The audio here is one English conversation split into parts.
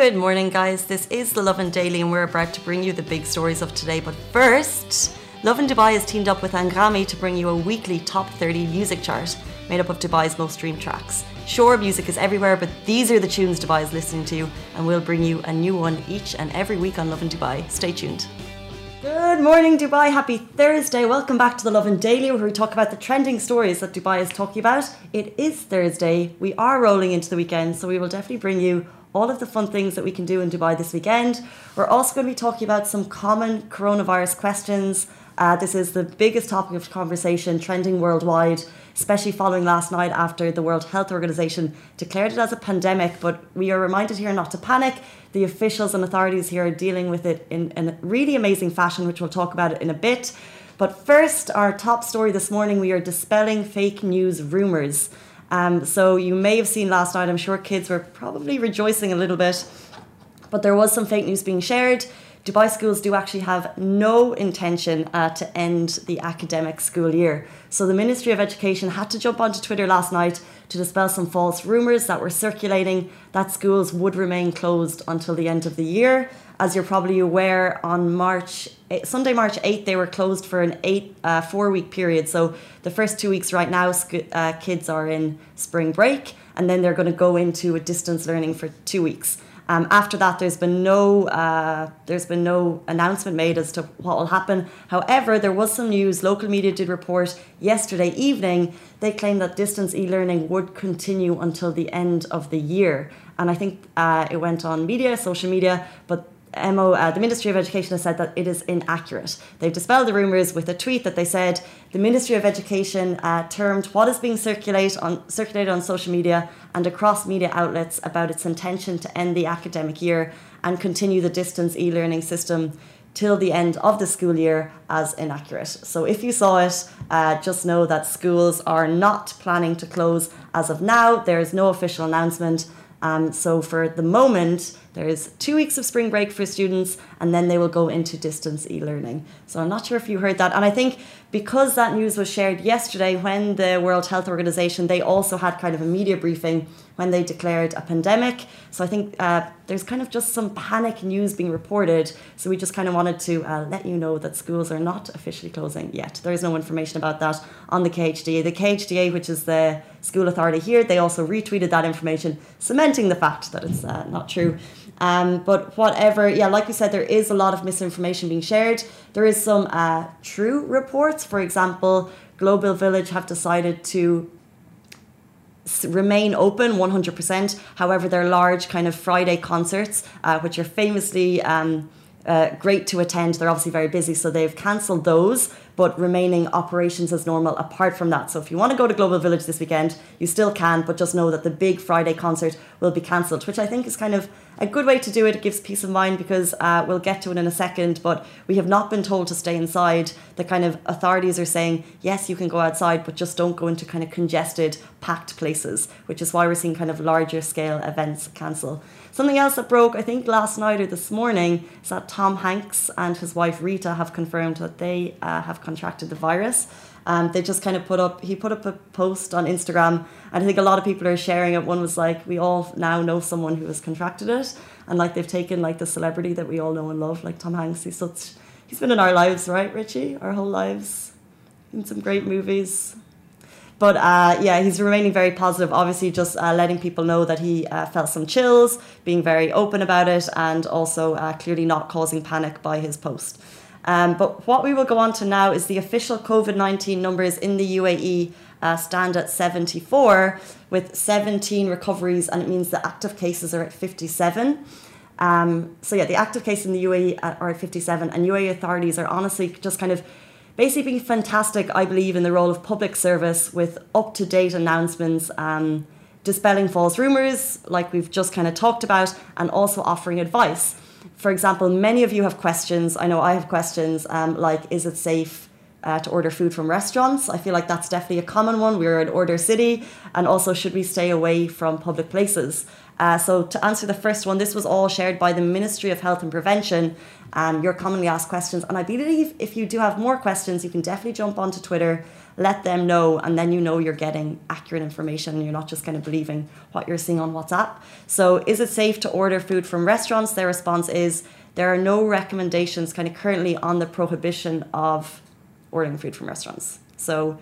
Good morning, guys. This is the Lovin Daily, and we're about to bring you the big stories of today. But first, Lovin Dubai has teamed up with Anghami to bring you a weekly top 30 music chart made up of Dubai's most streamed tracks. Sure, music is everywhere, but these are the tunes Dubai is listening to, and we'll bring you a new one each and every week on Lovin Dubai. Stay tuned. Good morning, Dubai. Happy Thursday. Welcome back to the Lovin Daily, where we talk about the trending stories that Dubai is talking about. It is Thursday. We are rolling into the weekend, so we will definitely bring you all of the fun things that we can do in Dubai this weekend. We're also going to be talking about some common coronavirus questions. Uh, this is the biggest topic of conversation trending worldwide, especially following last night after the World Health Organization declared it as a pandemic. But we are reminded here not to panic. The officials and authorities here are dealing with it in, in a really amazing fashion, which we'll talk about in a bit. But first, our top story this morning we are dispelling fake news rumours. Um, so you may have seen last night, I'm sure kids were probably rejoicing a little bit, but there was some fake news being shared. Dubai schools do actually have no intention uh, to end the academic school year. So the Ministry of Education had to jump onto Twitter last night to dispel some false rumours that were circulating that schools would remain closed until the end of the year. As you're probably aware, on March eh, Sunday, March 8th, they were closed for an eight uh, four week period. So the first two weeks right now, uh, kids are in spring break, and then they're going to go into a distance learning for two weeks. Um, after that, there's been no uh, there's been no announcement made as to what will happen. However, there was some news. Local media did report yesterday evening. They claimed that distance e-learning would continue until the end of the year, and I think uh, it went on media, social media, but MO, uh, the Ministry of Education has said that it is inaccurate. They've dispelled the rumours with a tweet that they said the Ministry of Education uh, termed what is being circulate on, circulated on social media and across media outlets about its intention to end the academic year and continue the distance e learning system till the end of the school year as inaccurate. So if you saw it, uh, just know that schools are not planning to close as of now. There is no official announcement. Um, so for the moment, there is two weeks of spring break for students, and then they will go into distance e learning. So I'm not sure if you heard that. And I think because that news was shared yesterday when the World Health Organization, they also had kind of a media briefing when they declared a pandemic. So I think uh, there's kind of just some panic news being reported. So we just kind of wanted to uh, let you know that schools are not officially closing yet. There is no information about that on the KHDA. The KHDA, which is the school authority here, they also retweeted that information, cementing the fact that it's uh, not true. Um, but whatever, yeah, like you said, there is a lot of misinformation being shared. There is some uh, true reports. For example, Global Village have decided to remain open 100%. However, their large kind of Friday concerts, uh, which are famously um, uh, great to attend, they're obviously very busy, so they've cancelled those but remaining operations as normal apart from that. So if you want to go to Global Village this weekend, you still can, but just know that the big Friday concert will be cancelled, which I think is kind of a good way to do it. It gives peace of mind because uh, we'll get to it in a second, but we have not been told to stay inside. The kind of authorities are saying, yes, you can go outside, but just don't go into kind of congested, packed places, which is why we're seeing kind of larger scale events cancel. Something else that broke, I think, last night or this morning is that Tom Hanks and his wife Rita have confirmed that they uh, have contracted the virus. Um, they just kind of put up, he put up a post on Instagram, and I think a lot of people are sharing it. One was like, we all now know someone who has contracted it, and like they've taken like the celebrity that we all know and love, like Tom Hanks. He's such, he's been in our lives, right, Richie? Our whole lives, in some great movies. But uh, yeah, he's remaining very positive. Obviously, just uh, letting people know that he uh, felt some chills, being very open about it, and also uh, clearly not causing panic by his post. Um, but what we will go on to now is the official COVID 19 numbers in the UAE uh, stand at 74 with 17 recoveries, and it means the active cases are at 57. Um, so, yeah, the active cases in the UAE are at 57, and UAE authorities are honestly just kind of basically being fantastic, I believe, in the role of public service with up to date announcements, um, dispelling false rumours, like we've just kind of talked about, and also offering advice. For example, many of you have questions. I know I have questions um, like, is it safe uh, to order food from restaurants. I feel like that's definitely a common one. We're an order city. And also, should we stay away from public places? Uh, so, to answer the first one, this was all shared by the Ministry of Health and Prevention. Um, your commonly asked questions. And I believe if you do have more questions, you can definitely jump onto Twitter, let them know, and then you know you're getting accurate information and you're not just kind of believing what you're seeing on WhatsApp. So, is it safe to order food from restaurants? Their response is there are no recommendations kind of currently on the prohibition of ordering food from restaurants. So,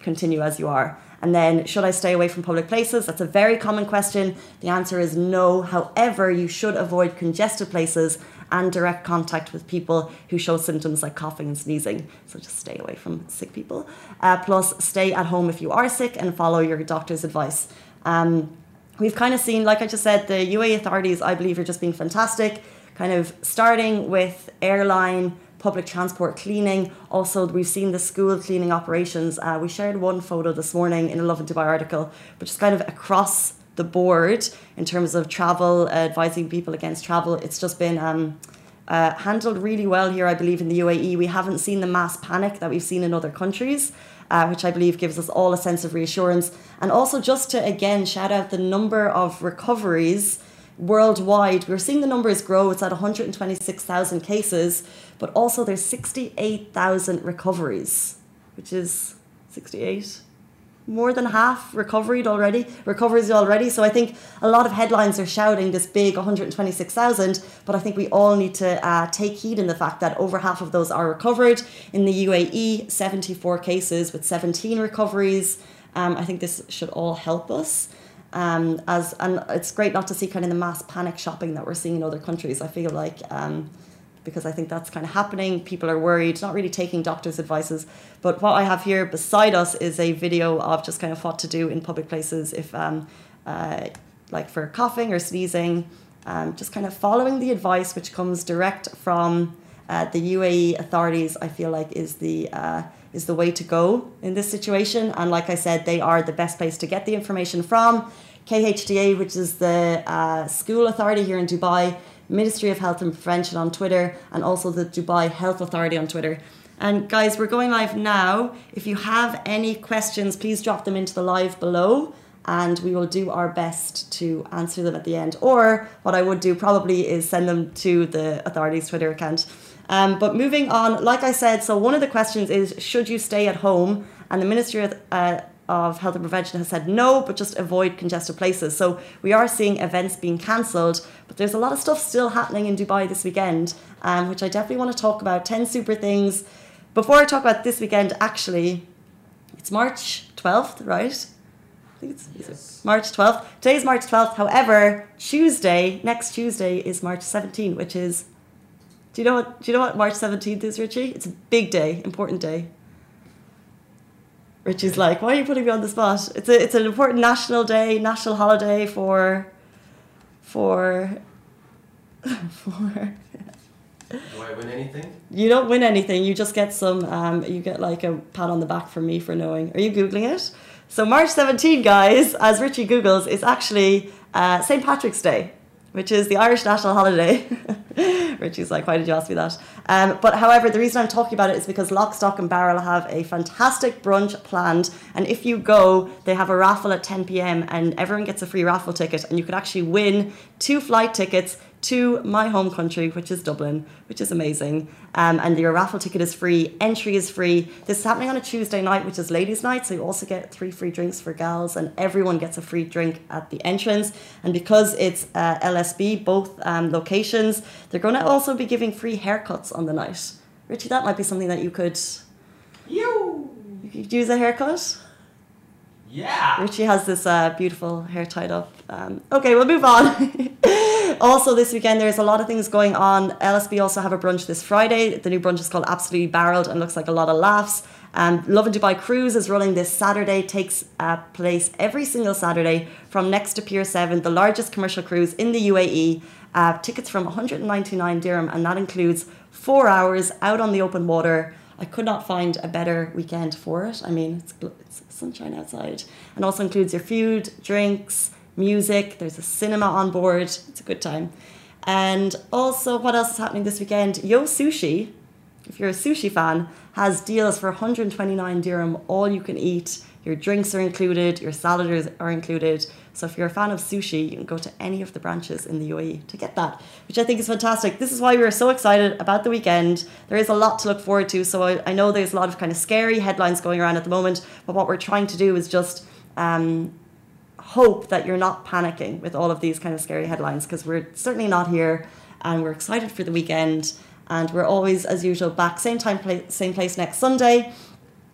continue as you are. And then, should I stay away from public places? That's a very common question. The answer is no. However, you should avoid congested places and direct contact with people who show symptoms like coughing and sneezing. So just stay away from sick people. Uh, plus, stay at home if you are sick and follow your doctor's advice. Um, we've kind of seen, like I just said, the UAE authorities, I believe, are just being fantastic, kind of starting with airline public transport cleaning. Also, we've seen the school cleaning operations. Uh, we shared one photo this morning in a Lovin Dubai article, which is kind of across the board in terms of travel, uh, advising people against travel. It's just been um, uh, handled really well here, I believe, in the UAE. We haven't seen the mass panic that we've seen in other countries. Uh, which I believe gives us all a sense of reassurance. And also, just to again shout out the number of recoveries worldwide. We're seeing the numbers grow. It's at 126,000 cases, but also there's 68,000 recoveries, which is 68 more than half recovered already recoveries already so i think a lot of headlines are shouting this big 126000 but i think we all need to uh, take heed in the fact that over half of those are recovered in the uae 74 cases with 17 recoveries um, i think this should all help us um, as and it's great not to see kind of the mass panic shopping that we're seeing in other countries. I feel like um, because I think that's kind of happening. People are worried, not really taking doctors' advices. But what I have here beside us is a video of just kind of what to do in public places if, um, uh, like for coughing or sneezing, um, just kind of following the advice which comes direct from uh, the UAE authorities. I feel like is the uh, is the way to go in this situation. And like I said, they are the best place to get the information from. KHDA, which is the uh, school authority here in Dubai, Ministry of Health and Prevention on Twitter, and also the Dubai Health Authority on Twitter. And guys, we're going live now. If you have any questions, please drop them into the live below and we will do our best to answer them at the end. Or what I would do probably is send them to the authorities' Twitter account. Um, but moving on, like I said, so one of the questions is should you stay at home? And the Ministry of, uh, of Health and Prevention has said no, but just avoid congested places. So we are seeing events being cancelled, but there's a lot of stuff still happening in Dubai this weekend, um, which I definitely want to talk about. 10 super things. Before I talk about this weekend, actually, it's March 12th, right? I think it's yes. March 12th. Today's March 12th. However, Tuesday, next Tuesday is March 17th, which is do you know what? Do you know what March seventeenth is, Richie? It's a big day, important day. Richie's like, why are you putting me on the spot? It's a, it's an important national day, national holiday for, for, for. Do I win anything? You don't win anything. You just get some. Um, you get like a pat on the back from me for knowing. Are you googling it? So March 17, guys, as Richie googles, is actually uh, St Patrick's Day which is the Irish national holiday. Richie's like, why did you ask me that? Um, but however, the reason I'm talking about it is because Lock, Stock and Barrel have a fantastic brunch planned. And if you go, they have a raffle at 10 p.m. and everyone gets a free raffle ticket. And you could actually win two flight tickets to my home country, which is Dublin, which is amazing. Um, and your raffle ticket is free, entry is free. This is happening on a Tuesday night, which is ladies' night, so you also get three free drinks for gals, and everyone gets a free drink at the entrance. And because it's uh, LSB, both um, locations, they're going to also be giving free haircuts on the night. Richie, that might be something that you could. You. You could use a haircut. Yeah. Richie has this uh, beautiful hair tied up. Um, okay, we'll move on. also, this weekend there's a lot of things going on. LSB also have a brunch this Friday. The new brunch is called Absolutely Barreled and looks like a lot of laughs. And Um, Lovin Dubai Cruise is running this Saturday, takes uh, place every single Saturday from next to Pier 7, the largest commercial cruise in the UAE. Uh, tickets from 199 dirham, and that includes four hours out on the open water. I could not find a better weekend for it. I mean, it's, it's sunshine outside, and also includes your food, drinks, music. There's a cinema on board. It's a good time. And also, what else is happening this weekend? Yo Sushi if you're a sushi fan, has deals for 129 dirham, all you can eat. Your drinks are included, your salads are included. So if you're a fan of sushi, you can go to any of the branches in the UAE to get that, which I think is fantastic. This is why we are so excited about the weekend. There is a lot to look forward to. So I, I know there's a lot of kind of scary headlines going around at the moment, but what we're trying to do is just um, hope that you're not panicking with all of these kind of scary headlines because we're certainly not here and we're excited for the weekend. And we're always, as usual, back same time, place, same place next Sunday.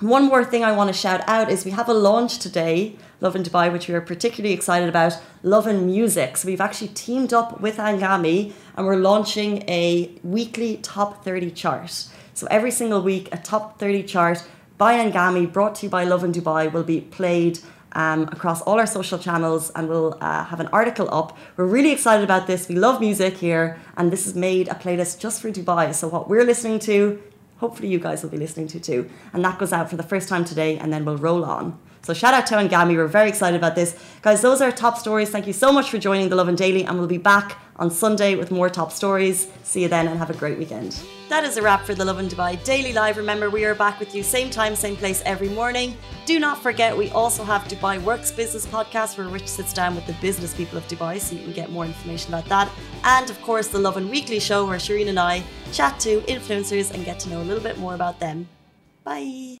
One more thing I want to shout out is we have a launch today, Lovin Dubai, which we are particularly excited about, Lovin Music. So we've actually teamed up with Anghami and we're launching a weekly top 30 chart. So every single week, a top 30 chart by Anghami, brought to you by Lovin Dubai, will be played um, across all our social channels and we'll uh, have an article up. We're really excited about this. We love music here, and this has made a playlist just for Dubai. So, what we're listening to, hopefully, you guys will be listening to too. And that goes out for the first time today, and then we'll roll on. So shout out to Anghami. We're very excited about this. Guys, those are our top stories. Thank you so much for joining the Lovin Daily and we'll be back on Sunday with more top stories. See you then and have a great weekend. That is a wrap for the Lovin Dubai Daily Live. Remember, we are back with you same time, same place every morning. Do not forget, we also have Dubai Works Business Podcast where Rich sits down with the business people of Dubai so you can get more information about that. And of course, the Lovin Weekly Show where Shireen and I chat to influencers and get to know a little bit more about them. Bye.